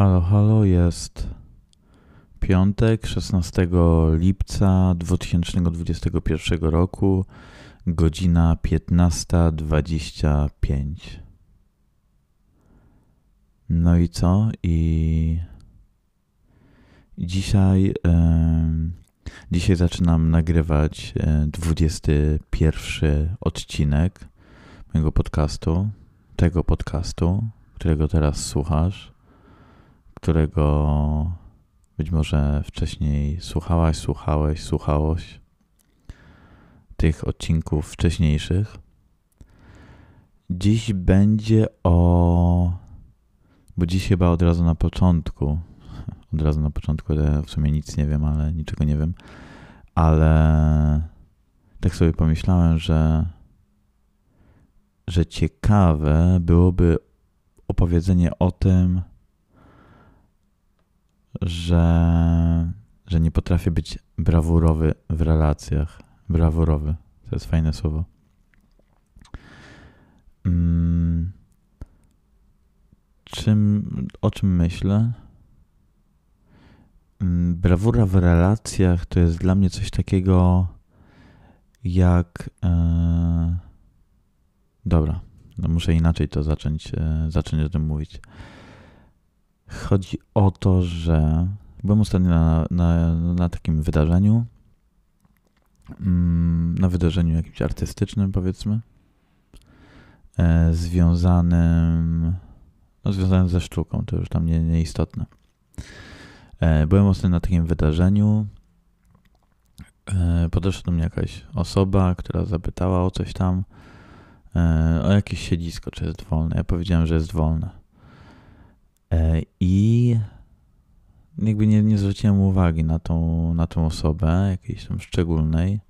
Halo, halo, jest piątek, 16 lipca 2021 roku, godzina 15.25. No i co? I dzisiaj, e, dzisiaj zaczynam nagrywać 21 odcinek mojego podcastu, tego podcastu, którego teraz słuchasz którego być może wcześniej słuchałaś, słuchałeś, słuchałeś tych odcinków wcześniejszych. Dziś będzie o. Bo dziś chyba od razu na początku. Od razu na początku, w sumie nic nie wiem, ale niczego nie wiem. Ale tak sobie pomyślałem, że, że ciekawe byłoby opowiedzenie o tym, że, że nie potrafię być brawurowy w relacjach. Brawurowy. To jest fajne słowo. Hmm. Czym, o czym myślę? Hmm, brawura w relacjach to jest dla mnie coś takiego jak. E, dobra, no muszę inaczej to zacząć, e, zacząć o tym mówić. Chodzi o to, że byłem ostatnio na, na, na takim wydarzeniu, mm, na wydarzeniu jakimś artystycznym, powiedzmy, e, związanym, no, związanym ze sztuką, to już tam nie, nieistotne. E, byłem ostatnio na takim wydarzeniu. E, podeszła do mnie jakaś osoba, która zapytała o coś tam, o jakieś siedzisko, czy jest wolne. Ja powiedziałem, że jest wolne. E, I jakby nie, nie zwróciłem uwagi na tą, na tą osobę, jakiejś tam szczególnej,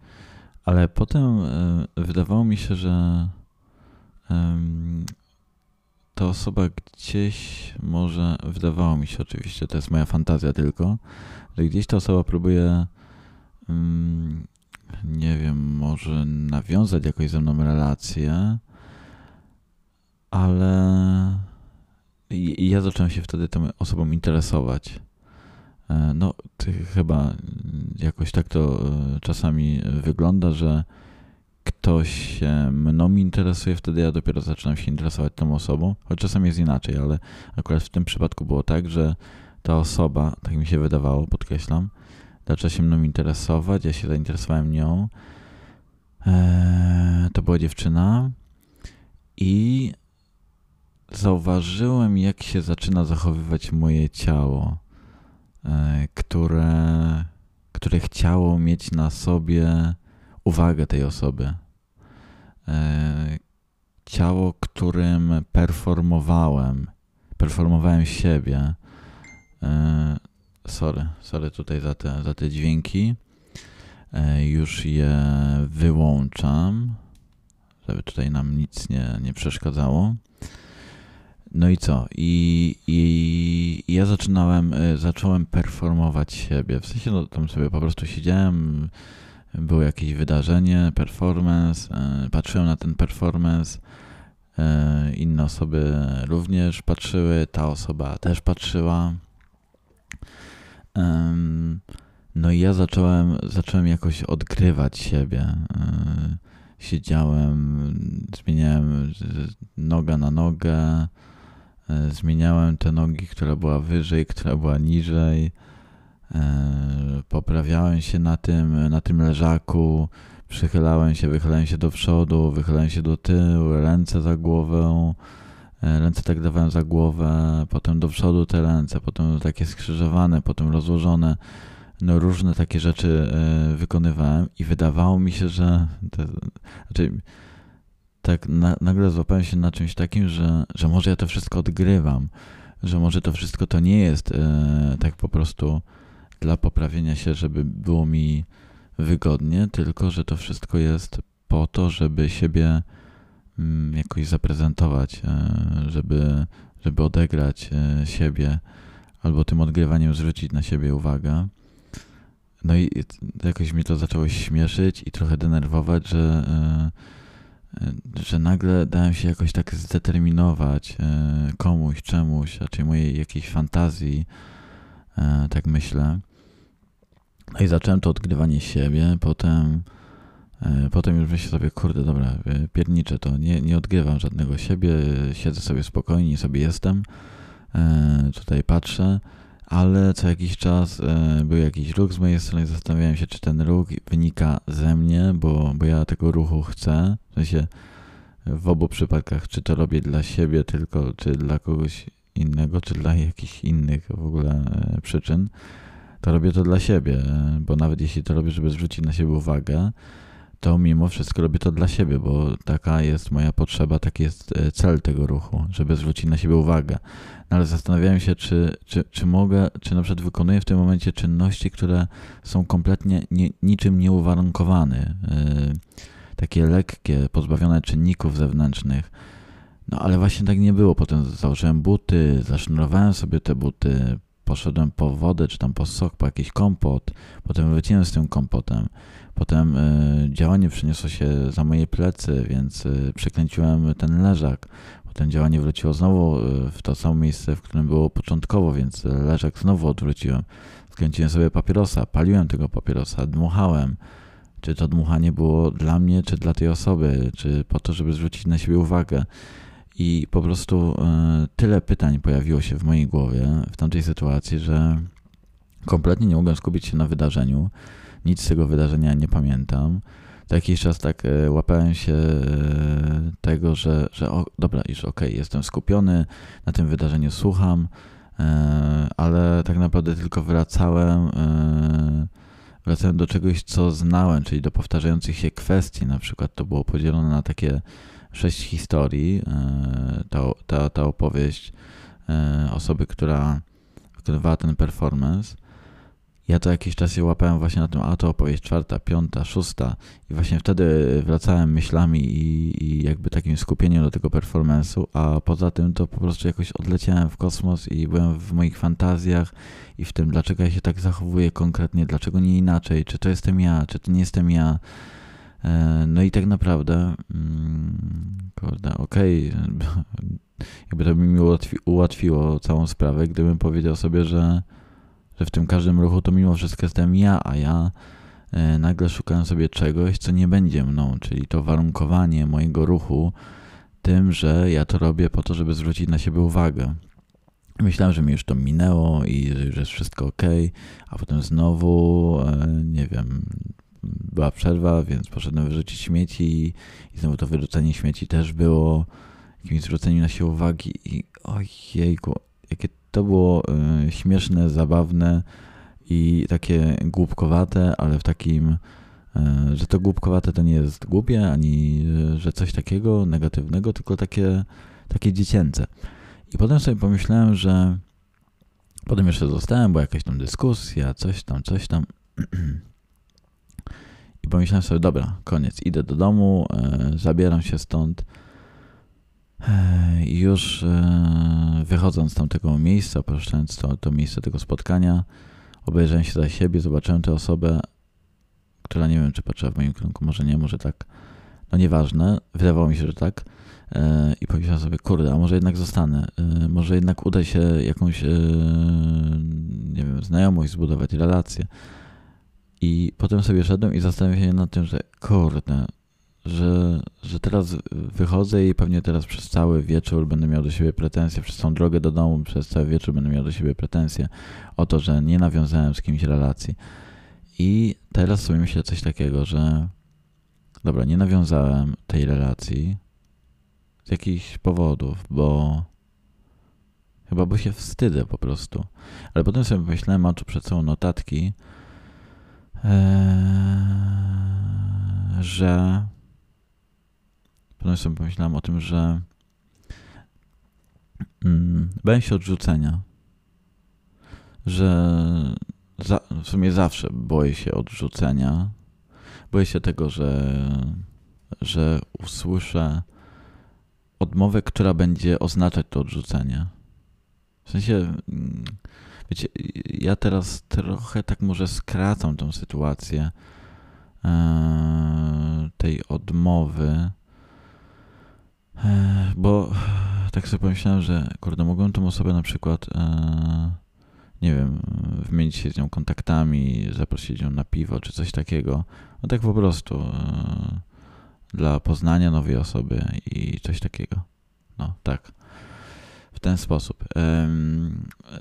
ale potem e, wydawało mi się, że ta osoba gdzieś może, wydawało mi się oczywiście, to jest moja fantazja tylko, że gdzieś ta osoba próbuje, nie wiem, może nawiązać jakoś ze mną relację, ale i, ja zacząłem się wtedy tą osobą interesować. E, no, chyba jakoś tak to e, czasami wygląda, że ktoś się mną interesuje, wtedy ja dopiero zaczynam się interesować tą osobą, choć czasami jest inaczej, ale akurat w tym przypadku było tak, że ta osoba, tak mi się wydawało, podkreślam, zaczęła się mną interesować, ja się zainteresowałem nią. Eee, to była dziewczyna i zauważyłem, jak się zaczyna zachowywać moje ciało, e, które, które chciało mieć na sobie uwagę tej osoby. E, ciało, którym performowałem, performowałem siebie. E, sorry, sorry tutaj za te, za te dźwięki. Już je wyłączam, żeby tutaj nam nic nie, nie przeszkadzało. No i co? I, i, i ja zaczynałem, e, zacząłem performować siebie. W sensie, no tam sobie po prostu siedziałem, było jakieś wydarzenie, performance, e, patrzyłem na ten performance, e, inne osoby również patrzyły, ta osoba też patrzyła. No i ja zacząłem, zacząłem jakoś odgrywać siebie. Siedziałem, zmieniałem noga na nogę, zmieniałem te nogi, która była wyżej, która była niżej. E, poprawiałem się na tym, na tym leżaku, przychylałem się, wychylałem się do przodu, wychylałem się do tyłu, ręce za głowę, e, ręce tak dawałem za głowę, potem do przodu te ręce, potem takie skrzyżowane, potem rozłożone. No różne takie rzeczy wykonywałem i wydawało mi się, że te, znaczy tak na, nagle złapałem się na czymś takim, że, że może ja to wszystko odgrywam, że może to wszystko to nie jest e, tak po prostu dla poprawienia się, żeby było mi wygodnie, tylko że to wszystko jest po to, żeby siebie mm, jakoś zaprezentować, e, żeby, żeby odegrać e, siebie albo tym odgrywaniem zwrócić na siebie uwagę. No i jakoś mi to zaczęło śmieszyć i trochę denerwować, że e, że nagle dałem się jakoś tak zdeterminować komuś, czemuś, raczej mojej jakiejś fantazji, tak myślę. No i zacząłem to odgrywanie siebie, potem Potem już myślę sobie, kurde, dobra, pierniczę to, nie, nie odgrywam żadnego siebie, siedzę sobie spokojnie, sobie jestem, tutaj patrzę, ale co jakiś czas e, był jakiś ruch z mojej strony. Zastanawiałem się, czy ten ruch wynika ze mnie, bo, bo ja tego ruchu chcę. W sensie w obu przypadkach, czy to robię dla siebie tylko, czy dla kogoś innego, czy dla jakichś innych w ogóle e, przyczyn, to robię to dla siebie, e, bo nawet jeśli to robię, żeby zwrócić na siebie uwagę, to mimo wszystko robię to dla siebie, bo taka jest moja potrzeba, taki jest cel tego ruchu, żeby zwrócić na siebie uwagę. No ale zastanawiałem się, czy, czy, czy mogę, czy na przykład wykonuję w tym momencie czynności, które są kompletnie nie, niczym nieuwarunkowane, yy, takie lekkie, pozbawione czynników zewnętrznych. No ale właśnie tak nie było. Potem założyłem buty, zasznurowałem sobie te buty, poszedłem po wodę, czy tam po sok, po jakiś kompot, potem wróciłem z tym kompotem. Potem y, działanie przyniosło się za moje plecy, więc y, przekręciłem ten leżak. Potem działanie wróciło znowu e, w to samo miejsce, w którym było początkowo, więc leżak znowu odwróciłem. Skręciłem sobie papierosa, paliłem tego papierosa, dmuchałem. Czy to dmuchanie było dla mnie, czy dla tej osoby, czy po to, żeby zwrócić na siebie uwagę. I po prostu y, tyle pytań pojawiło się w mojej głowie w tamtej sytuacji, że kompletnie nie mogłem skupić się na wydarzeniu. Nic z tego wydarzenia nie pamiętam to jakiś czas tak e, łapałem się e, tego, że, że o, dobra, już okej, okay, jestem skupiony, na tym wydarzeniu słucham, e, ale tak naprawdę tylko wracałem, wracałem do czegoś, co znałem, czyli do powtarzających się kwestii. Na przykład to było podzielone na takie sześć historii. Ta, ta, ta opowieść osoby, która wykonywała ten performance ja to jakiś czas się łapałem właśnie na tym, a to opowieść czwarta, piąta, szósta i właśnie wtedy wracałem myślami i, i jakby takim skupieniem do tego performance'u, a poza tym to po prostu jakoś odleciałem w kosmos i byłem w moich fantazjach i w tym, dlaczego ja się tak zachowuję konkretnie, dlaczego nie inaczej, czy to jestem ja, czy to nie jestem ja. E, no i tak naprawdę, mm, kurde, okej, okay, jakby to by mi ułatwiło całą sprawę, gdybym powiedział sobie, że że w tym każdym ruchu to mimo wszystko jestem ja, a ja e, nagle szukam sobie czegoś, co nie będzie mną, czyli to warunkowanie mojego ruchu tym, że ja to robię po to, żeby zwrócić na siebie uwagę. Myślałem, że mi już to minęło i że już jest wszystko ok, a potem znowu, e, nie wiem, była przerwa, więc poszedłem wyrzucić śmieci i znowu to wyrzucenie śmieci też było jakimś zwróceniem na siebie uwagi i ojejku, jakie to było y, śmieszne, zabawne i takie głupkowate, ale w takim, y, że to głupkowate to nie jest głupie, ani y, że coś takiego negatywnego, tylko takie, takie dziecięce. I potem sobie pomyślałem, że potem jeszcze zostałem, była jakaś tam dyskusja, coś tam, coś tam. I pomyślałem sobie, dobra, koniec, idę do domu, zabieram się stąd i już e, wychodząc z tamtego miejsca, opuszczając to, to miejsce tego spotkania, obejrzałem się za siebie, zobaczyłem tę osobę, która nie wiem, czy patrzyła w moim kierunku, może nie, może tak. No nieważne, wydawało mi się, że tak. E, I pomyślałem sobie, kurde, a może jednak zostanę, e, może jednak uda się jakąś, nie wiem, znajomość zbudować, relację. I potem sobie szedłem i zastanawiałem się nad tym, że kurde, że, że teraz wychodzę i pewnie teraz przez cały wieczór będę miał do siebie pretensje, przez tą drogę do domu, przez cały wieczór będę miał do siebie pretensje o to, że nie nawiązałem z kimś relacji. I teraz sobie myślę coś takiego, że dobra, nie nawiązałem tej relacji z jakichś powodów, bo chyba bo się wstydzę po prostu. Ale potem sobie myślałem, mam tu przed sobą notatki, że Potem sobie pomyślałem o tym, że mm, bałem się odrzucenia. Że za, w sumie zawsze boję się odrzucenia. Boję się tego, że, że usłyszę odmowę, która będzie oznaczać to odrzucenie. W sensie, mm, wiecie, ja teraz trochę tak może skracam tą sytuację e, tej odmowy E, bo tak sobie pomyślałem, że kurde, mogłem tą osobę na przykład, e, nie wiem, wymienić się z nią kontaktami, zaprosić ją na piwo czy coś takiego. No tak po prostu dla poznania nowej osoby i coś takiego. No tak. W ten sposób.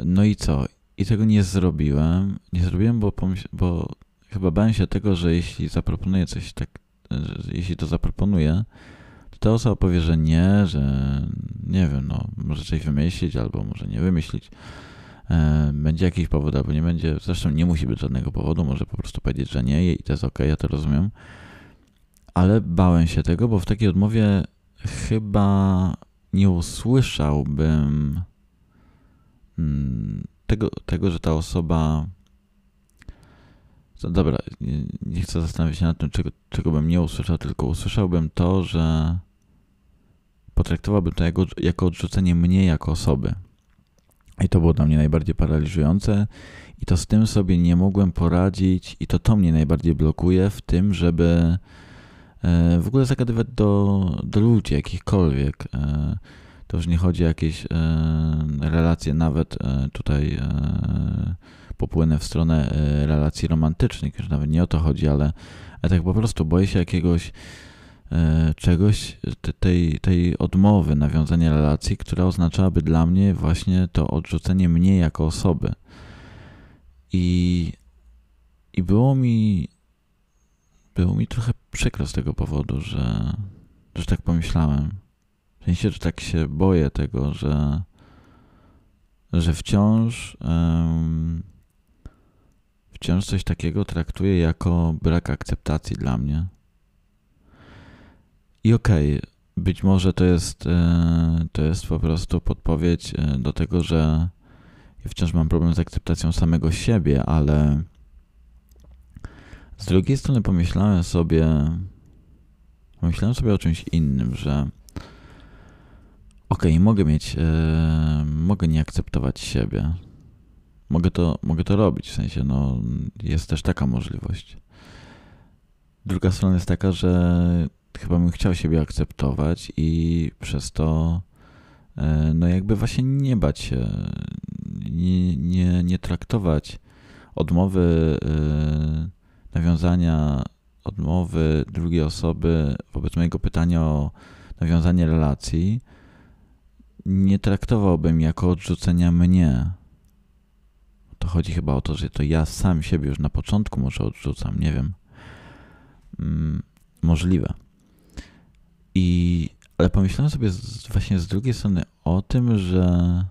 No i co? I tego nie zrobiłem. Nie zrobiłem, bo, bo chyba bałem się tego, że jeśli zaproponuję coś tak, jeśli to zaproponuję, ta osoba powie, że nie, że nie wiem, no, może coś wymyślić albo może nie wymyślić. E, będzie jakiś powód albo nie będzie. Zresztą nie musi być żadnego powodu, może po prostu powiedzieć, że nie i to jest ok, ja to rozumiem. Ale bałem się tego, bo w takiej odmowie chyba nie usłyszałbym mm, tego, tego że ta osoba. Dobra, nie, nie chcę zastanawiać się nad tym, czego, czego bym nie usłyszał, tylko usłyszałbym to, że potraktowałbym to jako, jako odrzucenie mnie jako osoby. I to było dla mnie najbardziej paraliżujące, i to z tym sobie nie mogłem poradzić, i to to mnie najbardziej blokuje w tym, żeby e, w ogóle zagadywać do, do ludzi jakichkolwiek. E, to już nie chodzi o jakieś e, relacje, nawet tutaj popłynę w stronę relacji romantycznych, już nawet nie o to chodzi, ale, tak po prostu boję się jakiegoś E, czegoś, tej, tej odmowy, nawiązania relacji, która oznaczałaby dla mnie właśnie to odrzucenie mnie jako osoby. I, i było mi było mi trochę przykro z tego powodu, że, że tak pomyślałem. Sensie, że tak się boję tego, że, że wciąż um, wciąż coś takiego traktuję jako brak akceptacji dla mnie. I okej, okay, być może to jest, e, to jest po prostu podpowiedź e, do tego, że ja wciąż mam problem z akceptacją samego siebie, ale z drugiej strony pomyślałem sobie, pomyślałem sobie o czymś innym, że okej, okay, mogę mieć, e, mogę nie akceptować siebie. Mogę to, mogę to robić, w sensie, no, jest też taka możliwość. Druga strona jest taka, że chyba bym chciał siebie akceptować i przez to e, no jakby właśnie nie bać się, nie, nie, nie traktować odmowy, e, nawiązania odmowy drugiej osoby wobec mojego pytania o nawiązanie relacji, nie traktowałbym jako odrzucenia mnie. To chodzi chyba o to, że to ja sam siebie już na początku może odrzucam, nie wiem. Mm, możliwe. I, ale pomyślałem sobie z, właśnie z drugiej strony o tym, że,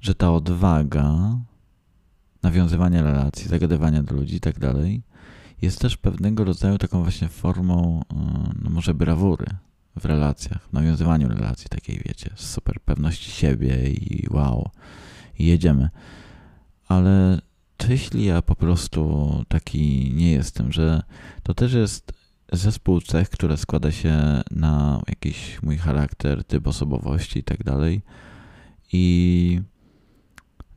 że ta odwaga nawiązywania relacji, zagadywania do ludzi i tak dalej, jest też pewnego rodzaju taką właśnie formą, e, no może brawury w relacjach, w nawiązywaniu relacji takiej, wiecie, super pewności siebie i wow, jedziemy. Ale czy jeśli ja po prostu taki nie jestem, że to też jest zespół cech, które składa się na jakiś mój charakter, typ osobowości i tak dalej. I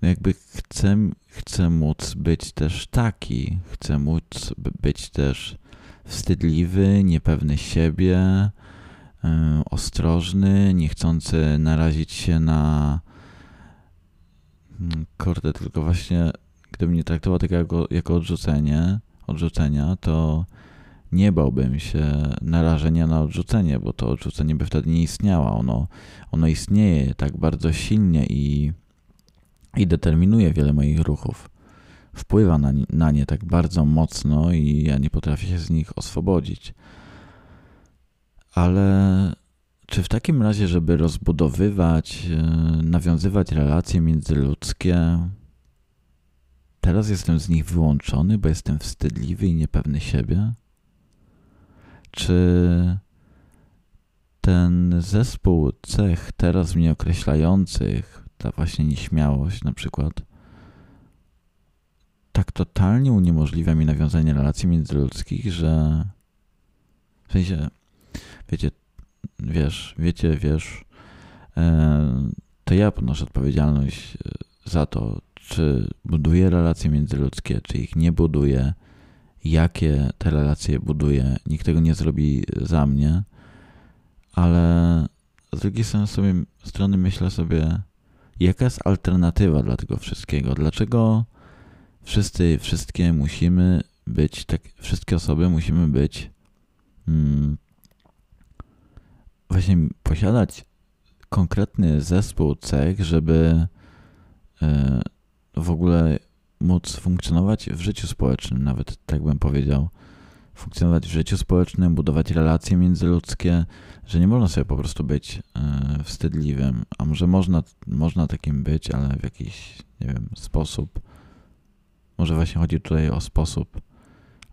jakby chcę, chcę móc być też taki, chcę móc być też wstydliwy, niepewny siebie, ostrożny, niechcący narazić się na hmm, kurde, tylko właśnie gdybym nie traktował tego jako, jako odrzucenie, odrzucenia, to nie bałbym się narażenia na odrzucenie, bo to odrzucenie by wtedy nie istniało. Ono, ono istnieje tak bardzo silnie i, i determinuje wiele moich ruchów. Wpływa na, na nie tak bardzo mocno i ja nie potrafię się z nich oswobodzić. Ale czy w takim razie, żeby rozbudowywać, e, nawiązywać relacje międzyludzkie, teraz jestem z nich wyłączony, bo jestem wstydliwy i niepewny siebie? czy ten zespół cech teraz mnie określających, ta właśnie nieśmiałość na przykład, tak totalnie uniemożliwia mi nawiązanie relacji międzyludzkich, że w sensie, wiecie, wiesz, wiecie, wiesz, e, to ja ponoszę odpowiedzialność e, za to, czy buduję relacje międzyludzkie, czy ich nie buduję, jakie te relacje buduję. Nikt tego nie zrobi za mnie, ale z drugiej strony, sobie, strony myślę sobie, jaka jest alternatywa dla tego wszystkiego? Dlaczego wszyscy, wszystkie musimy być, tak, wszystkie osoby musimy być hmm, właśnie posiadać konkretny zespół cech, żeby e, w ogóle móc funkcjonować w życiu społecznym, nawet tak bym powiedział. Funkcjonować w życiu społecznym, budować relacje międzyludzkie, że nie można sobie po prostu być e, wstydliwym, a może można, można takim być, ale w jakiś, nie wiem, sposób. Może właśnie chodzi tutaj o sposób,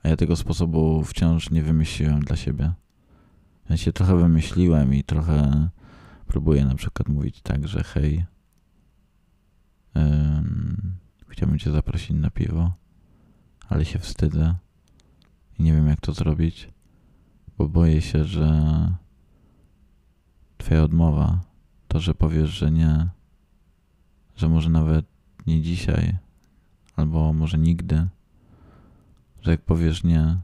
a ja tego sposobu wciąż nie wymyśliłem dla siebie. Ja się trochę wymyśliłem i trochę próbuję na przykład mówić tak, że hej, um, chciałbym cię zaprosić na piwo, ale się wstydzę i nie wiem jak to zrobić, bo boję się, że twoja odmowa, to, że powiesz, że nie, że może nawet nie dzisiaj, albo może nigdy, że jak powiesz nie,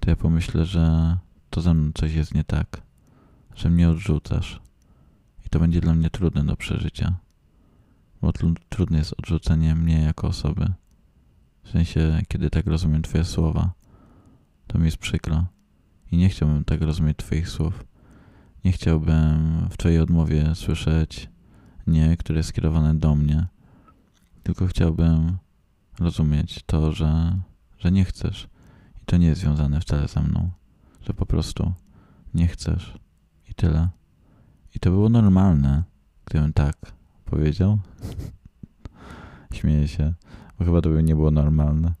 to ja pomyślę, że to ze mną coś jest nie tak, że mnie odrzucasz. I to będzie dla mnie trudne do przeżycia, bo trudne jest odrzucenie mnie jako osoby. W sensie, kiedy tak rozumiem Twoje słowa, to mi jest przykro. I nie chciałbym tak rozumieć Twoich słów. Nie chciałbym w Twojej odmowie słyszeć nie, które jest skierowane do mnie, tylko chciałbym rozumieć to, że, że nie chcesz. I to nie jest związane wcale ze mną że po prostu nie chcesz i tyle. I to było normalne, gdybym tak powiedział. Śmieję się, bo chyba to by nie było normalne.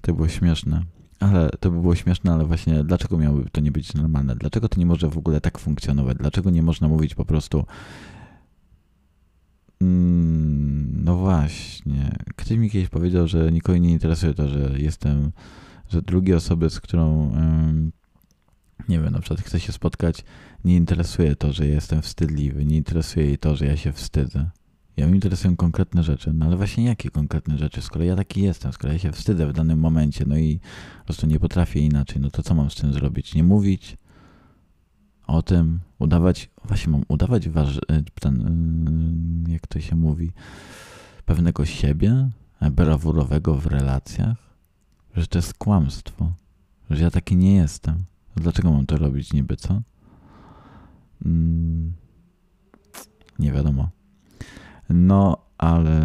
To było śmieszne. Ale to by było śmieszne, ale właśnie dlaczego miałoby to nie być normalne? Dlaczego to nie może w ogóle tak funkcjonować? Dlaczego nie można mówić po prostu mm, no właśnie. Ktoś mi kiedyś powiedział, że nikogo nie interesuje to, że jestem, że drugie osoby, z którą nie wiem, na przykład chce się spotkać, nie interesuje to, że jestem wstydliwy, nie interesuje jej to, że ja się wstydzę. Ja mnie interesują konkretne rzeczy, no ale właśnie jakie konkretne rzeczy? Skoro ja taki jestem, skoro ja się wstydzę w danym momencie, no i po prostu nie potrafię inaczej, no to co mam z tym zrobić? Nie mówić o tym, udawać, właśnie mam udawać waż, ten, y, jak to się mówi, pewnego siebie, brawurowego w relacjach, że to jest kłamstwo, że ja taki nie jestem. Dlaczego mam to robić niby, co? Mm, nie wiadomo. No, ale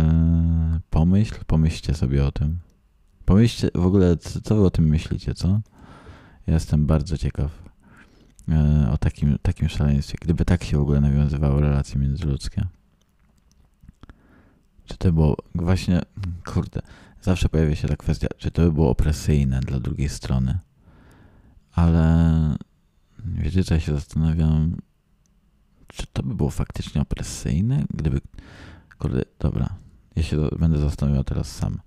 pomyśl, pomyślcie sobie o tym. Pomyślcie w ogóle, co, wy o tym myślicie, co? Jestem bardzo ciekaw e, o takim, takim szaleństwie. Gdyby tak się w ogóle nawiązywały relacje międzyludzkie. Czy to było właśnie, kurde, zawsze pojawia się ta kwestia, czy to by było opresyjne dla drugiej strony ale wiecie, co ja się zastanawiam, czy to by było faktycznie opresyjne, gdyby, kurde, dobra, ja się będę zastanawiał teraz sam.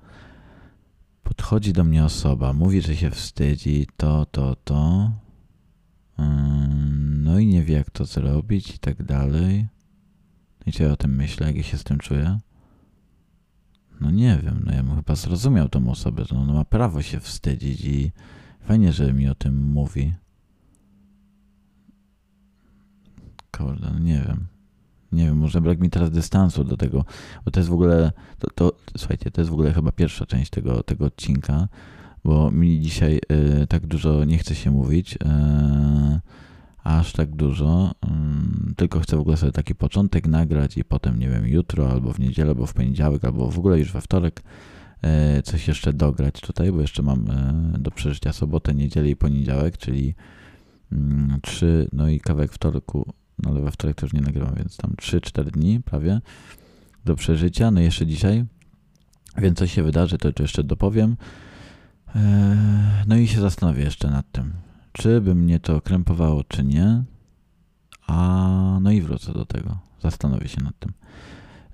Podchodzi do mnie osoba, mówi, że się wstydzi, to, to, to, no i nie wie, jak to zrobić i tak dalej. I co ja o tym myślę, jak ja się z tym czuję? No nie wiem, no ja bym chyba zrozumiał tą osobę, że ona ma prawo się wstydzić i Fajnie, że mi o tym mówi. Kurde, no nie wiem. Nie wiem, może brak mi teraz dystansu do tego, bo to jest w ogóle, to, to słuchajcie, to jest w ogóle chyba pierwsza część tego, tego odcinka, bo mi dzisiaj y, tak dużo nie chce się mówić, y, aż tak dużo, y, tylko chcę w ogóle sobie taki początek nagrać i potem, nie wiem, jutro, albo w niedzielę, albo w poniedziałek, albo w ogóle już we wtorek coś jeszcze dograć tutaj, bo jeszcze mam e, do przeżycia sobotę, niedzielę i poniedziałek, czyli mm, trzy, no i kawałek wtorku, no ale we wtorek też nie nagrywam, więc tam 3-4 dni prawie do przeżycia, no jeszcze dzisiaj, więc coś się wydarzy, to, to jeszcze dopowiem. E, no i się zastanowię jeszcze nad tym, czy by mnie to krępowało, czy nie, a no i wrócę do tego, zastanowię się nad tym.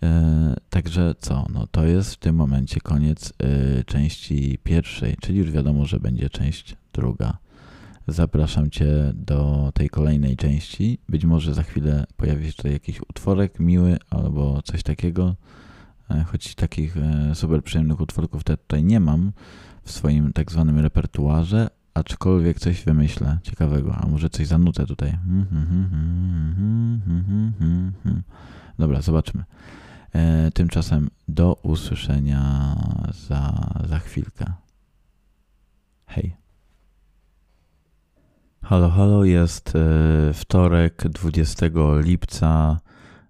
E, także co? No to jest w tym momencie koniec e, części pierwszej, czyli już wiadomo, że będzie część druga. Zapraszam Cię do tej kolejnej części. Być może za chwilę pojawi się tutaj jakiś utworek miły albo coś takiego. E, choć takich super przyjemnych utworków tutaj nie mam w swoim tak zwanym repertuarze, aczkolwiek coś wymyślę ciekawego, a może coś zanutę tutaj. Dobra, zobaczmy. E, tymczasem do usłyszenia za, za chwilkę. Hej. Halo, halo, jest e, wtorek 20 lipca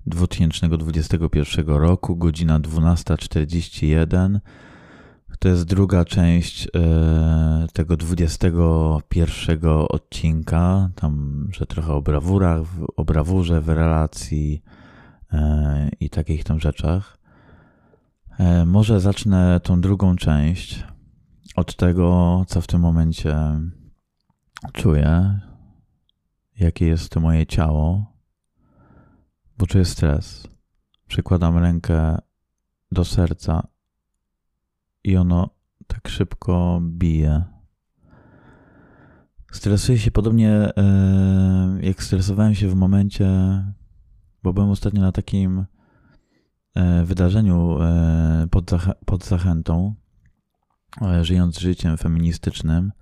2021 roku, godzina 12.41. To jest druga część e, tego 21 odcinka, tam, że trochę o brawurach, o brawurze w relacji i takich tam rzeczach. E, może zacznę tą drugą część od tego, co w tym momencie czuję, jakie jest to moje ciało, bo czuję stres. Przykładam rękę do serca i ono tak szybko bije. Stresuję się podobnie e, jak stresowałem się w momencie, bo byłem ostatnio na takim e, wydarzeniu e, pod, pod zachętą, żyjąc życiem feministycznym.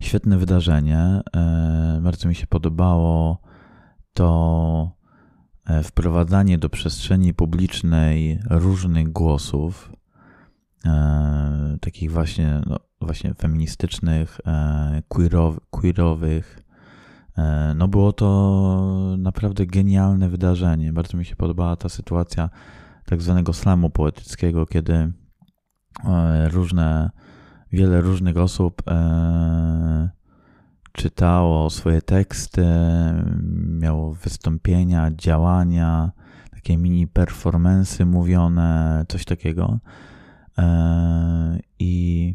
Świetne wydarzenie. Bardzo mi się podobało to wprowadzanie do przestrzeni publicznej różnych głosów e, takich właśnie, no, właśnie feministycznych, e, queerow, queerowych. E, no było to naprawdę genialne wydarzenie. Bardzo mi się podobała ta sytuacja tak zwanego slamu poetyckiego, kiedy e, różne, wiele różnych osób e, czytało swoje teksty, miało wystąpienia, działania, takie mini performance mówione, coś takiego. I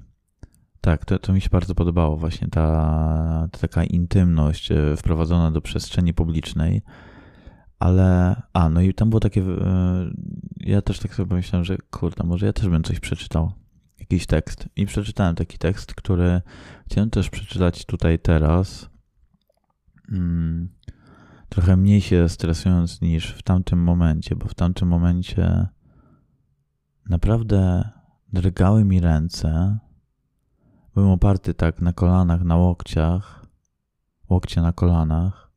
tak, to, to mi się bardzo podobało, właśnie ta, ta taka intymność e, wprowadzona do przestrzeni publicznej. Ale, a, no i tam było takie, e, ja też tak sobie pomyślałem, że kurde, może ja też bym coś przeczytał, jakiś tekst. I przeczytałem taki tekst, który chciałem też przeczytać tutaj teraz. Hmm, trochę mniej się stresując niż w tamtym momencie, bo w tamtym momencie naprawdę Drgały mi ręce. Byłem oparty tak na kolanach, na łokciach, łokcie na kolanach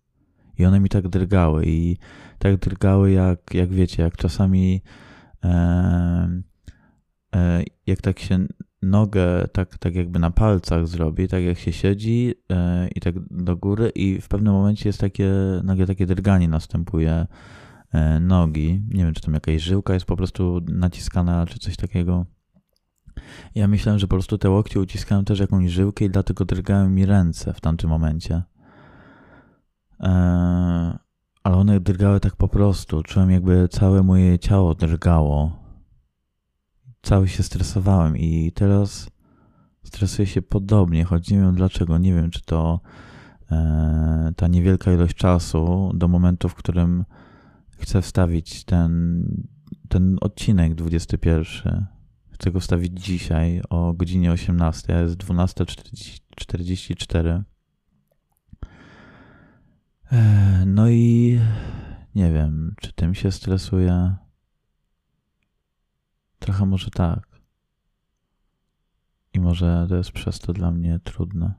i one mi tak drgały i tak drgały jak, jak wiecie, jak czasami e, e, jak tak się nogę tak, tak jakby na palcach zrobi, tak jak się siedzi e, i tak do góry i w pewnym momencie jest takie, nagle takie drganie następuje e, nogi. Nie wiem, czy tam jakaś żyłka jest po prostu naciskana, czy coś takiego. Ja myślałem, że po prostu te łokcie uciskałem też jakąś żyłkę i dlatego drgały mi ręce w tamtym momencie. Eee, ale one drgały tak po prostu. Czułem jakby całe moje ciało drgało. Cały się stresowałem i teraz stresuję się podobnie, choć nie wiem dlaczego. Nie wiem, czy to e, ta niewielka ilość czasu do momentu, w którym chcę wstawić ten, ten odcinek 21 Chcę go wstawić dzisiaj o godzinie 18, a jest 12.44. E, no i nie wiem, czy tym się stresuję. Trochę może tak. I może to jest przez to dla mnie trudne.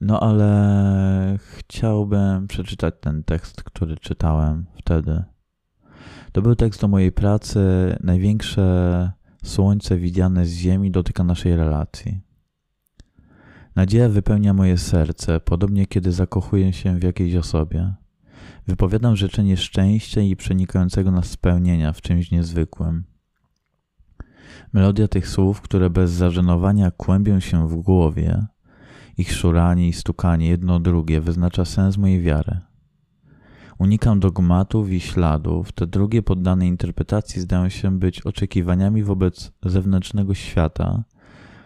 No ale chciałbym przeczytać ten tekst, który czytałem wtedy. To był tekst o mojej pracy. Największe słońce widziane z ziemi dotyka naszej relacji. Nadzieja wypełnia moje serce, podobnie kiedy zakochuję się w jakiejś osobie. Wypowiadam życzenie szczęścia i przenikającego nas spełnienia w czymś niezwykłym. Melodia tych słów, które bez zażenowania kłębią się w głowie, ich szuranie i stukanie jedno drugie wyznacza sens mojej wiary. Unikam dogmatów i śladów. Te drugie poddane interpretacji zdają się być oczekiwaniami wobec zewnętrznego świata,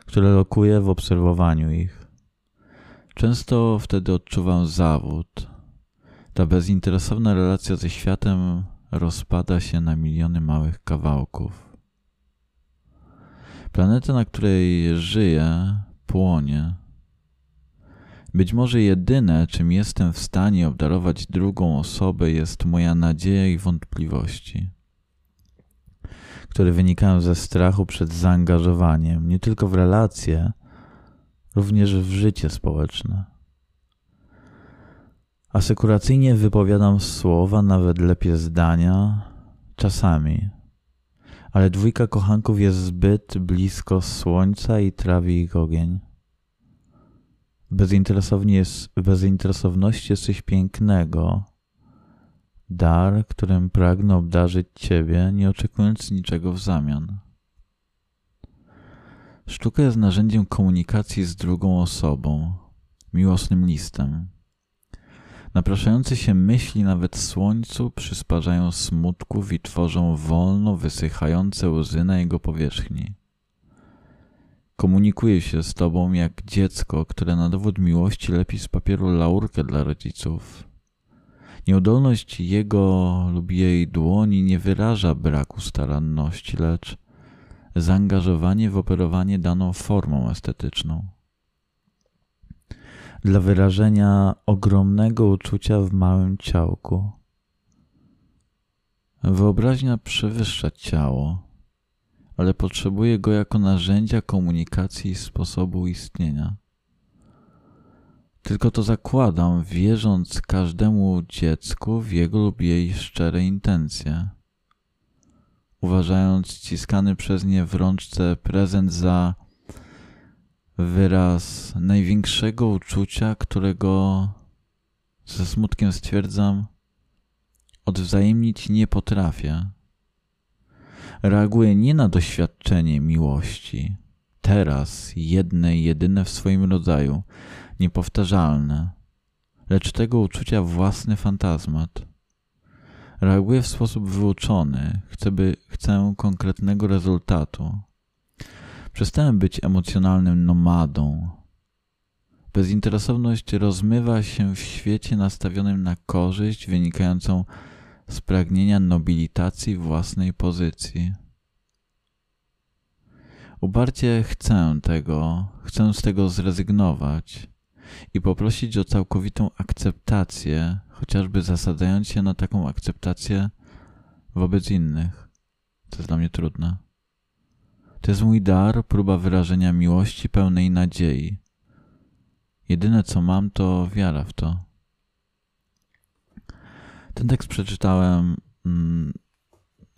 które lokuje w obserwowaniu ich. Często wtedy odczuwam zawód. Ta bezinteresowna relacja ze światem rozpada się na miliony małych kawałków. Planeta, na której żyję, płonie być może jedyne, czym jestem w stanie obdarować drugą osobę, jest moja nadzieja i wątpliwości, które wynikają ze strachu przed zaangażowaniem nie tylko w relacje, również w życie społeczne. Asekuracyjnie wypowiadam słowa, nawet lepiej zdania, czasami, ale dwójka kochanków jest zbyt blisko słońca i trawi ich ogień. Bezinteresownie jest, bezinteresowność jest coś pięknego, dar, którym pragnę obdarzyć Ciebie, nie oczekując niczego w zamian. Sztuka jest narzędziem komunikacji z drugą osobą, miłosnym listem. Napraszające się myśli nawet słońcu przysparzają smutków i tworzą wolno wysychające łzy na jego powierzchni. Komunikuje się z tobą jak dziecko, które na dowód miłości lepi z papieru laurkę dla rodziców. Nieudolność jego lub jej dłoni nie wyraża braku staranności, lecz zaangażowanie w operowanie daną formą estetyczną. Dla wyrażenia ogromnego uczucia w małym ciałku. Wyobraźnia przewyższa ciało, ale potrzebuje go jako narzędzia komunikacji i sposobu istnienia. Tylko to zakładam, wierząc każdemu dziecku w jego lub jej szczere intencje uważając ściskany przez nie w rączce prezent za wyraz największego uczucia, którego ze smutkiem stwierdzam, odwzajemnić nie potrafię. Reaguję nie na doświadczenie miłości, teraz jedne jedyne w swoim rodzaju, niepowtarzalne, lecz tego uczucia własny fantazmat. Reaguję w sposób wyuczony, chcę, by, chcę konkretnego rezultatu. Przestałem być emocjonalnym nomadą. Bezinteresowność rozmywa się w świecie nastawionym na korzyść wynikającą pragnienia nobilitacji własnej pozycji. Uparcie chcę tego, chcę z tego zrezygnować i poprosić o całkowitą akceptację chociażby zasadzając się na taką akceptację wobec innych. To jest dla mnie trudne. To jest mój dar, próba wyrażenia miłości pełnej nadziei. Jedyne co mam, to wiara w to. Ten tekst przeczytałem mm,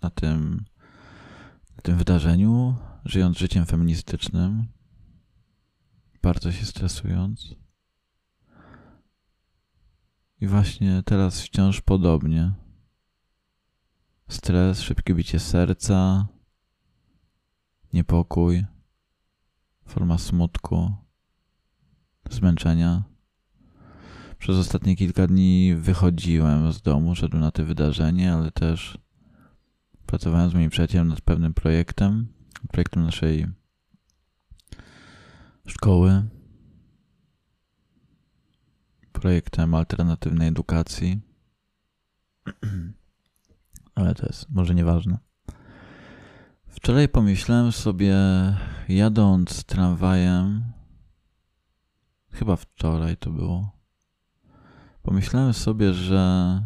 na tym, na tym wydarzeniu, żyjąc życiem feministycznym, bardzo się stresując. I właśnie teraz wciąż podobnie. Stres, szybkie bicie serca, niepokój, forma smutku, zmęczenia. Przez ostatnie kilka dni wychodziłem z domu, szedłem na to wydarzenie, ale też pracowałem z moim przyjacielem nad pewnym projektem, projektem naszej szkoły projektem alternatywnej edukacji. Ale to jest może nieważne. Wczoraj pomyślałem sobie, jadąc tramwajem, chyba wczoraj to było, pomyślałem sobie, że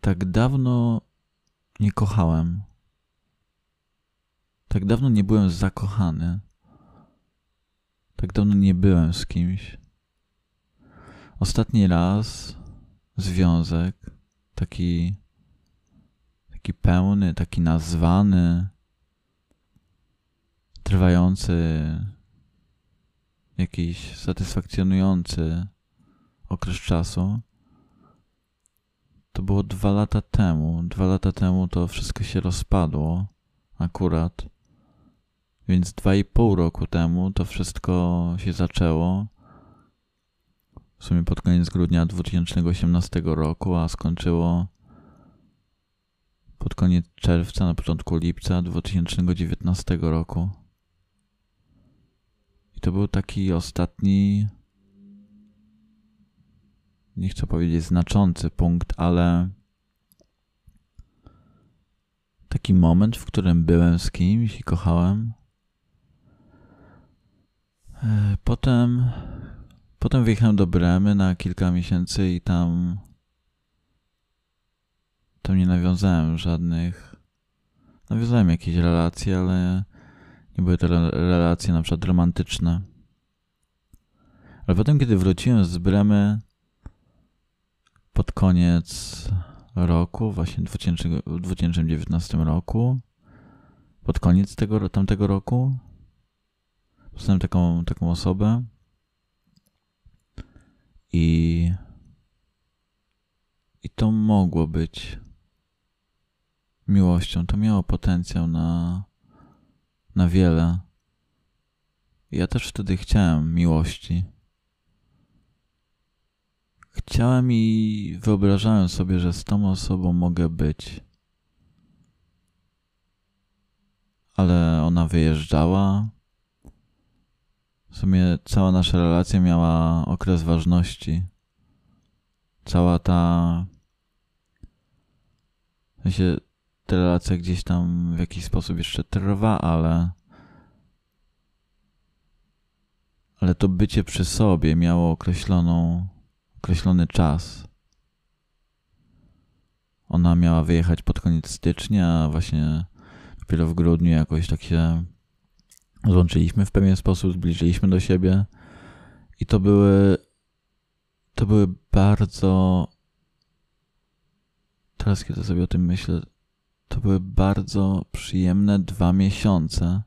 tak dawno nie kochałem. Tak dawno nie byłem zakochany. Tak dawno nie byłem z kimś. Ostatni raz związek, taki, taki pełny, taki nazwany, trwający, jakiś satysfakcjonujący okres czasu, to było dwa lata temu. Dwa lata temu to wszystko się rozpadło akurat. Więc dwa i pół roku temu to wszystko się zaczęło w sumie pod koniec grudnia 2018 roku, a skończyło pod koniec czerwca, na początku lipca 2019 roku. I to był taki ostatni, nie chcę powiedzieć znaczący punkt, ale taki moment, w którym byłem z kimś i kochałem. E, potem Potem wyjechałem do Bremy na kilka miesięcy i tam tam nie nawiązałem żadnych nawiązałem jakieś relacje, ale nie były to relacje na przykład romantyczne. Ale potem, kiedy wróciłem z Bremy pod koniec roku, właśnie w 2019 roku, pod koniec tego, tamtego roku, poznałem taką, taką osobę i i to mogło być miłością. To miało potencjał na, na wiele. Ja też wtedy chciałem miłości. Chciałem i wyobrażałem sobie, że z tą osobą mogę być. Ale ona wyjeżdżała. W sumie cała nasza relacja miała okres ważności. Cała ta. W sensie ta relacja gdzieś tam w jakiś sposób jeszcze trwa, ale. Ale to bycie przy sobie miało określoną określony czas. Ona miała wyjechać pod koniec stycznia, a właśnie dopiero w grudniu jakoś tak się złączyliśmy w pewien sposób, zbliżyliśmy do siebie i to były to były bardzo teraz kiedy sobie o tym myślę, to były bardzo przyjemne dwa miesiące.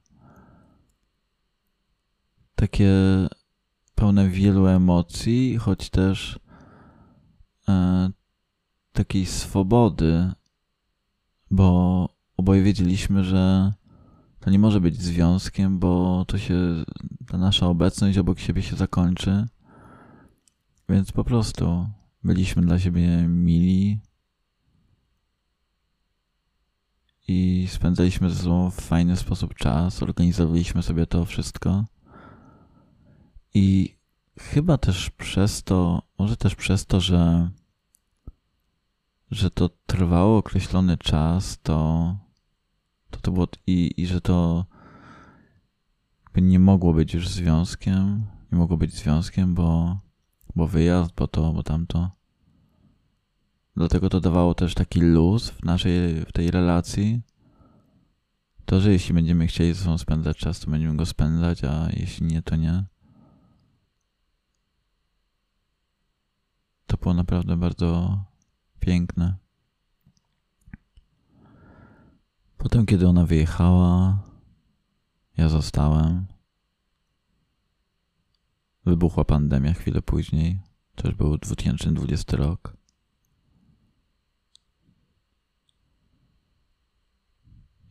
Takie pełne wielu emocji, choć też takiej swobody, bo oboje wiedzieliśmy, że to nie może być związkiem, bo to się, ta nasza obecność obok siebie się zakończy. Więc po prostu byliśmy dla siebie mili i spędzaliśmy ze sobą w fajny sposób czas, organizowaliśmy sobie to wszystko. I chyba też przez to, może też przez to, że, że to trwało określony czas, to to, to było i, i że to nie mogło być już związkiem, nie mogło być związkiem, bo, bo wyjazd, bo to, bo tamto. Dlatego to dawało też taki luz w naszej, w tej relacji. To, że jeśli będziemy chcieli ze sobą spędzać czas, to będziemy go spędzać, a jeśli nie, to nie. To było naprawdę bardzo piękne. Potem, kiedy ona wyjechała, ja zostałem. Wybuchła pandemia chwilę później. To już był 2020 rok.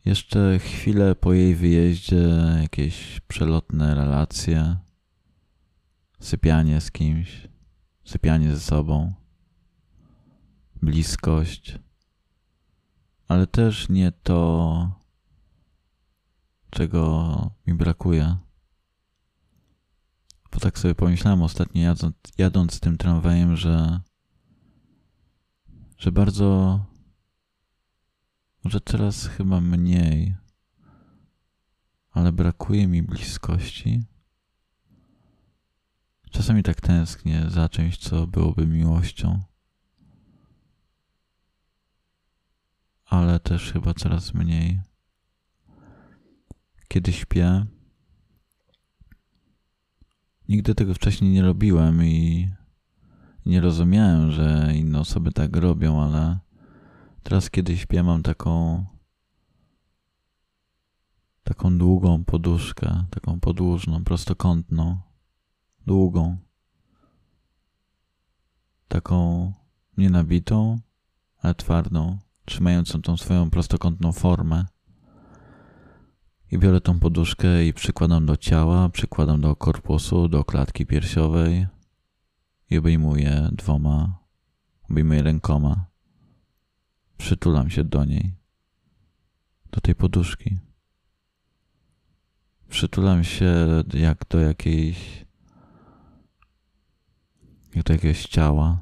Jeszcze chwilę po jej wyjeździe jakieś przelotne relacje, sypianie z kimś sypianie ze sobą, bliskość, ale też nie to, czego mi brakuje. Bo tak sobie pomyślałem ostatnio jadąc, jadąc tym tramwajem, że, że bardzo, może teraz chyba mniej, ale brakuje mi bliskości Czasami tak tęsknię za czymś, co byłoby miłością. Ale też chyba coraz mniej. Kiedy śpię, nigdy tego wcześniej nie robiłem i nie rozumiałem, że inne osoby tak robią, ale teraz kiedy śpię mam taką taką długą poduszkę, taką podłużną, prostokątną długą, taką nienabitą, ale twardą, trzymającą tą swoją prostokątną formę. I biorę tą poduszkę i przykładam do ciała, przykładam do korpusu, do klatki piersiowej i obejmuję dwoma, obejmuję rękoma. Przytulam się do niej, do tej poduszki. Przytulam się jak do jakiejś jak do jakiegoś ciała.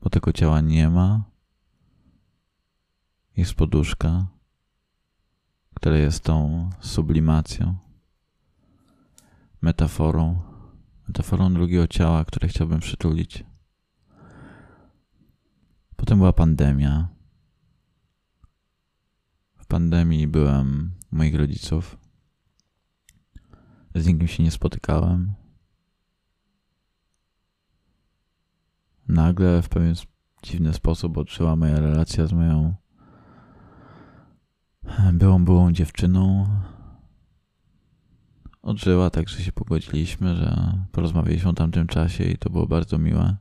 Bo tego ciała nie ma. Jest poduszka, która jest tą sublimacją, metaforą, metaforą drugiego ciała, które chciałbym przytulić. Potem była pandemia. W pandemii byłem moich rodziców. Z nikim się nie spotykałem. Nagle w pewien dziwny sposób odżyła moja relacja z moją byłą, byłą dziewczyną. Odżyła, tak że się pogodziliśmy, że porozmawialiśmy o tamtym czasie i to było bardzo miłe.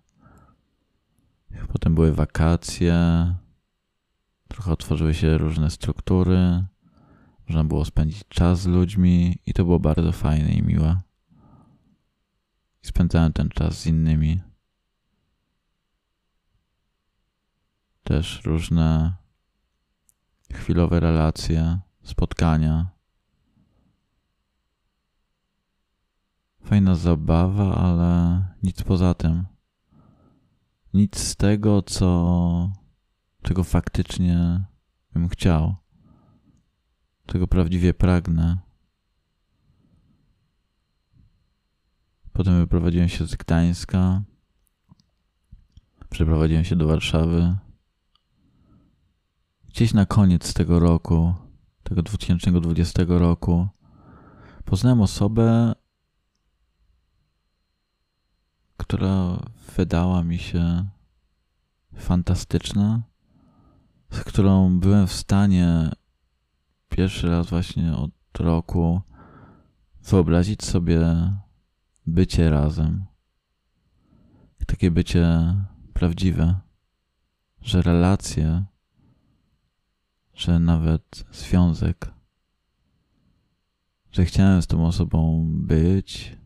Potem były wakacje, trochę otworzyły się różne struktury, można było spędzić czas z ludźmi i to było bardzo fajne i miłe. I spędzałem ten czas z innymi. Też różne chwilowe relacje, spotkania. Fajna zabawa, ale nic poza tym. Nic z tego, co, czego faktycznie bym chciał, czego prawdziwie pragnę. Potem wyprowadziłem się z Gdańska, przeprowadziłem się do Warszawy. Gdzieś na koniec tego roku, tego 2020 roku, poznałem osobę, która wydała mi się fantastyczna, z którą byłem w stanie pierwszy raz właśnie od roku wyobrazić sobie bycie razem. Takie bycie prawdziwe, że relacje, że nawet związek, że chciałem z tą osobą być,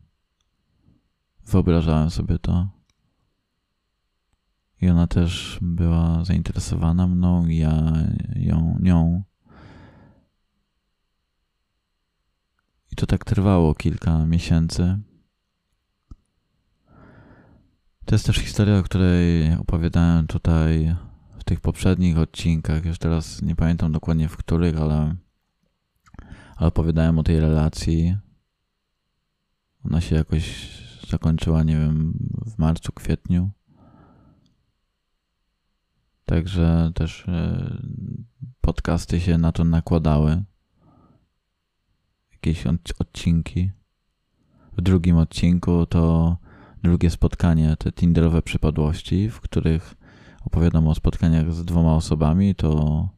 Wyobrażałem sobie to. I ona też była zainteresowana mną, ja ją, nią. I to tak trwało kilka miesięcy. To jest też historia, o której opowiadałem tutaj w tych poprzednich odcinkach. Już teraz nie pamiętam dokładnie w których, ale, ale opowiadałem o tej relacji. Ona się jakoś zakończyła, nie wiem, w marcu, kwietniu. Także też e, podcasty się na to nakładały. Jakieś odcinki. W drugim odcinku to drugie spotkanie, te Tinderowe przypadłości, w których opowiadam o spotkaniach z dwoma osobami, to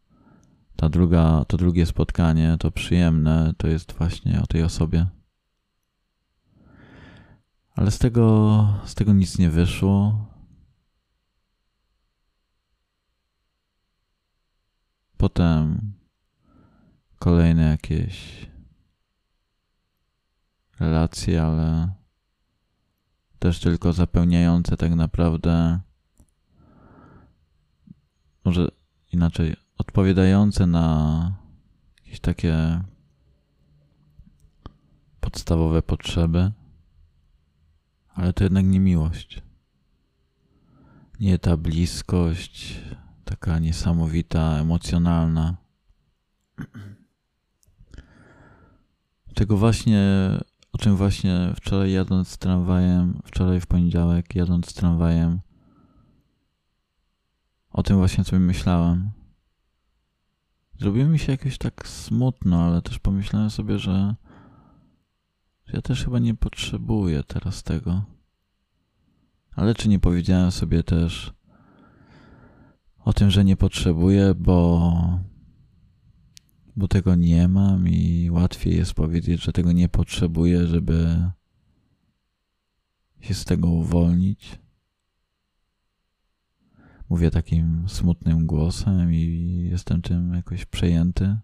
ta druga, to drugie spotkanie, to przyjemne, to jest właśnie o tej osobie. Ale z tego, z tego nic nie wyszło. Potem kolejne jakieś relacje, ale też tylko zapełniające tak naprawdę, może inaczej, odpowiadające na jakieś takie podstawowe potrzeby ale to jednak nie miłość. Nie ta bliskość, taka niesamowita, emocjonalna. Tego właśnie, o czym właśnie wczoraj jadąc tramwajem, wczoraj w poniedziałek jadąc tramwajem, o tym właśnie sobie myślałem. Zrobiło mi się jakoś tak smutno, ale też pomyślałem sobie, że ja też chyba nie potrzebuję teraz tego. Ale czy nie powiedziałem sobie też o tym, że nie potrzebuję, bo, bo tego nie mam i łatwiej jest powiedzieć, że tego nie potrzebuję, żeby się z tego uwolnić. Mówię takim smutnym głosem i jestem tym jakoś przejęty.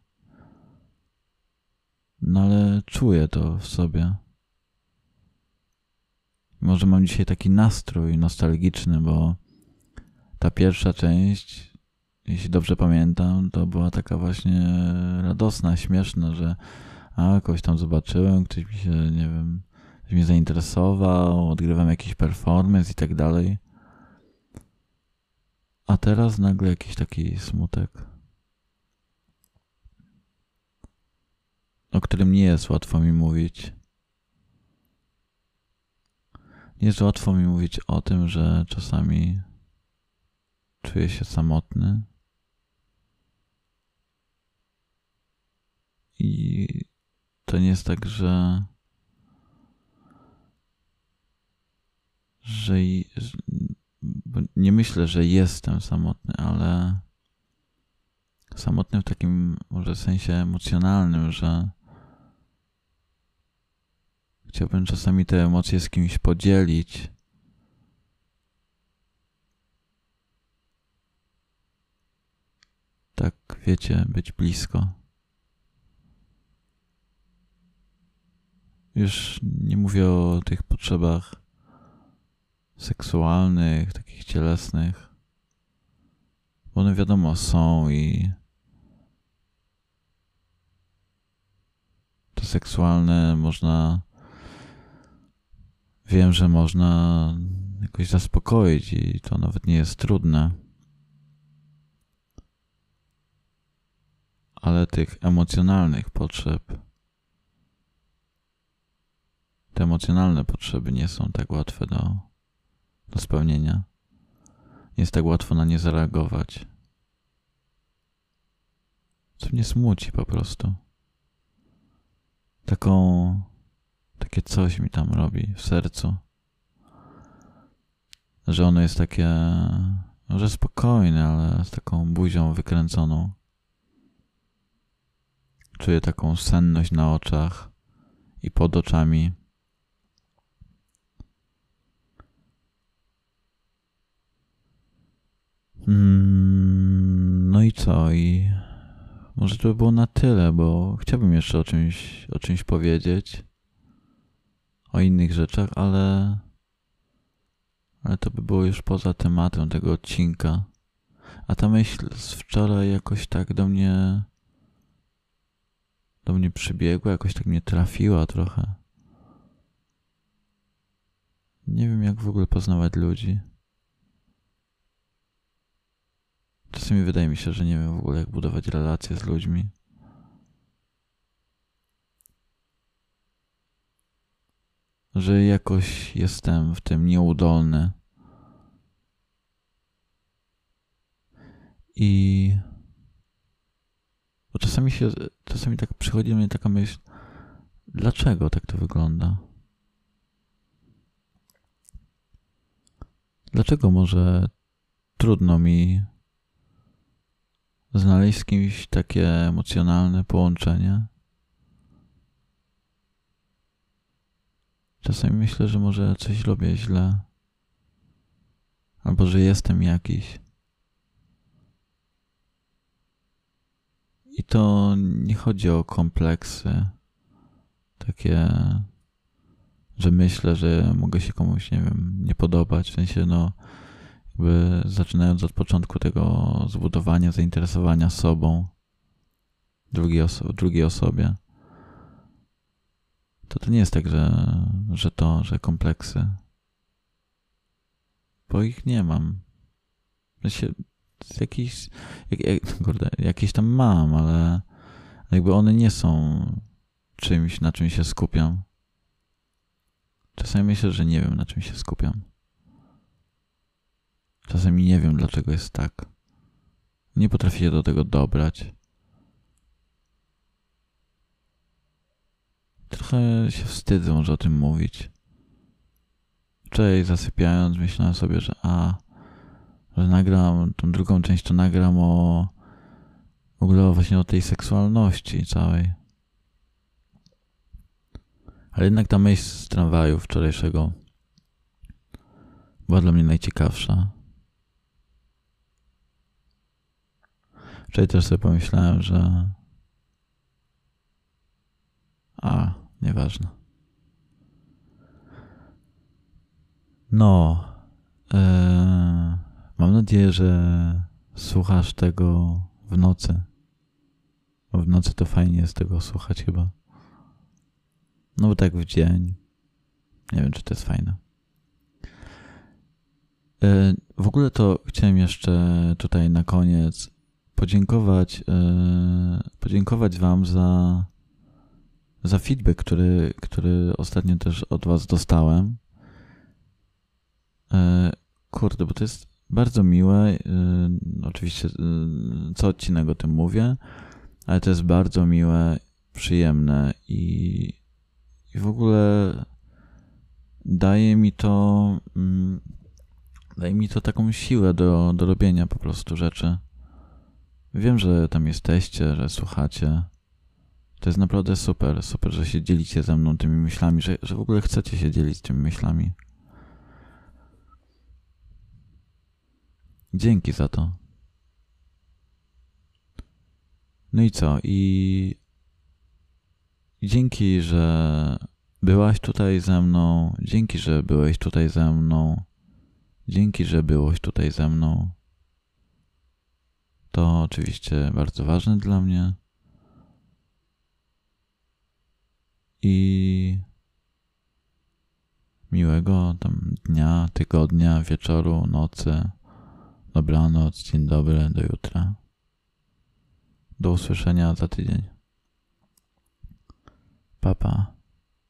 No ale czuję to w sobie. Może mam dzisiaj taki nastrój nostalgiczny, bo ta pierwsza część, jeśli dobrze pamiętam, to była taka właśnie radosna, śmieszna, że a, kogoś tam zobaczyłem, ktoś mi się, nie wiem, ktoś mnie zainteresował, odgrywam jakiś performance i tak dalej. A teraz nagle jakiś taki smutek. o którym nie jest łatwo mi mówić. Nie jest łatwo mi mówić o tym, że czasami czuję się samotny i to nie jest tak, że że nie myślę, że jestem samotny, ale samotny w takim może sensie emocjonalnym, że chciałbym czasami te emocje z kimś podzielić. Tak, wiecie, być blisko. Już nie mówię o tych potrzebach seksualnych, takich cielesnych. One wiadomo są i to seksualne można wiem, że można jakoś zaspokoić i to nawet nie jest trudne. Ale tych emocjonalnych potrzeb, te emocjonalne potrzeby nie są tak łatwe do, do spełnienia. Nie jest tak łatwo na nie zareagować. Co mnie smuci po prostu. Taką takie coś mi tam robi w sercu. Że ono jest takie, może spokojne, ale z taką buzią wykręconą. Czuję taką senność na oczach i pod oczami. Mm, no i co? I może to by było na tyle, bo chciałbym jeszcze o czymś, o czymś powiedzieć o innych rzeczach, ale, ale to by było już poza tematem tego odcinka. A ta myśl z wczoraj jakoś tak do mnie do mnie przybiegła, jakoś tak mnie trafiła trochę. Nie wiem, jak w ogóle poznawać ludzi. Czasami wydaje mi się, że nie wiem w ogóle, jak budować relacje z ludźmi. że jakoś jestem w tym nieudolny. I bo czasami się, czasami tak przychodzi do mnie taka myśl, dlaczego tak to wygląda? Dlaczego może trudno mi znaleźć z kimś takie emocjonalne połączenie? Czasami myślę, że może coś robię źle, albo że jestem jakiś. I to nie chodzi o kompleksy, takie, że myślę, że mogę się komuś, nie wiem, nie podobać. W sensie, no, jakby zaczynając od początku tego zbudowania, zainteresowania sobą, drugiej, oso drugiej osobie to to nie jest tak, że, że to, że kompleksy. Bo ich nie mam. Się, jakiś, jak, jak, kurde, jakieś tam mam, ale jakby one nie są czymś, na czym się skupiam. Czasami myślę, że nie wiem, na czym się skupiam. Czasami nie wiem, dlaczego jest tak. Nie potrafię się do tego dobrać. Trochę się wstydzę może o tym mówić. Wczoraj zasypiając myślałem sobie, że a, że nagram, tą drugą część to nagram o w ogóle właśnie o tej seksualności całej. Ale jednak ta myśl z tramwaju wczorajszego była dla mnie najciekawsza. Wczoraj też sobie pomyślałem, że a, nieważne. No, e, mam nadzieję, że słuchasz tego w nocy. Bo w nocy to fajnie jest tego słuchać chyba. No bo tak w dzień. Nie wiem, czy to jest fajne. E, w ogóle to chciałem jeszcze tutaj na koniec podziękować, e, podziękować Wam za za feedback, który, który ostatnio też od Was dostałem. E, kurde, bo to jest bardzo miłe. E, oczywiście co odcinek o tym mówię, ale to jest bardzo miłe przyjemne i, i w ogóle daje mi to mm, daje mi to taką siłę do, do robienia po prostu rzeczy. Wiem, że tam jesteście, że słuchacie. To jest naprawdę super, super, że się dzielicie ze mną tymi myślami, że, że w ogóle chcecie się dzielić tymi myślami. Dzięki za to. No i co? I dzięki, że byłaś tutaj ze mną. Dzięki, że byłeś tutaj ze mną. Dzięki, że byłeś tutaj ze mną. To oczywiście bardzo ważne dla mnie. I miłego tam dnia, tygodnia, wieczoru, nocy. Dobranoc, dzień dobry, do jutra. Do usłyszenia za tydzień. Papa.